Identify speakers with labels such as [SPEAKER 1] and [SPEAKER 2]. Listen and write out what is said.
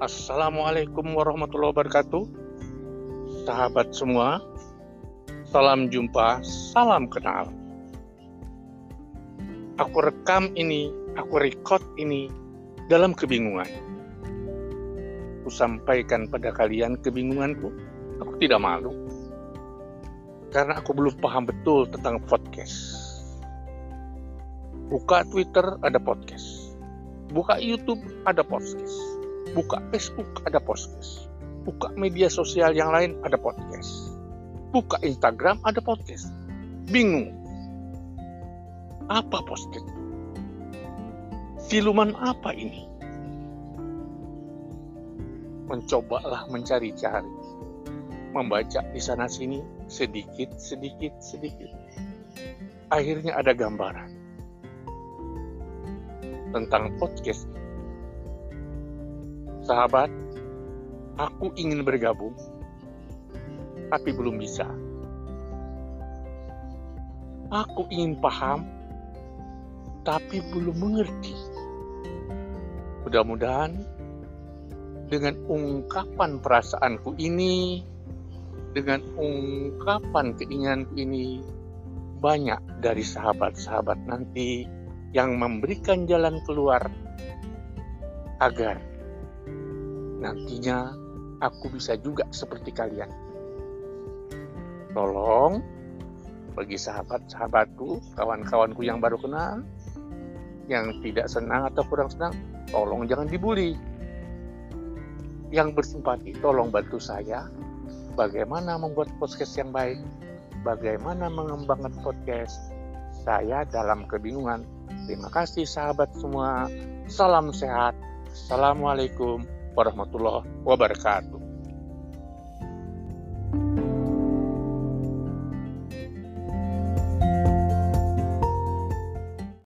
[SPEAKER 1] Assalamualaikum warahmatullahi wabarakatuh. Sahabat semua, salam jumpa, salam kenal. Aku rekam ini, aku record ini dalam kebingungan. Aku sampaikan pada kalian kebingunganku. Aku tidak malu. Karena aku belum paham betul tentang podcast. Buka Twitter ada podcast. Buka YouTube ada podcast Buka Facebook ada podcast. Buka media sosial yang lain ada podcast. Buka Instagram ada podcast. Bingung. Apa podcast? Siluman apa ini? Mencobalah mencari-cari. Membaca di sana sini sedikit, sedikit, sedikit. Akhirnya ada gambaran tentang podcast Sahabat, aku ingin bergabung, tapi belum bisa. Aku ingin paham, tapi belum mengerti. Mudah-mudahan dengan ungkapan perasaanku ini, dengan ungkapan keinginanku ini, banyak dari sahabat-sahabat nanti yang memberikan jalan keluar agar nantinya aku bisa juga seperti kalian. Tolong bagi sahabat-sahabatku, kawan-kawanku yang baru kenal, yang tidak senang atau kurang senang, tolong jangan dibully. Yang bersimpati, tolong bantu saya bagaimana membuat podcast yang baik, bagaimana mengembangkan podcast. Saya dalam kebingungan. Terima kasih sahabat semua. Salam sehat. Assalamualaikum warahmatullahi wabarakatuh.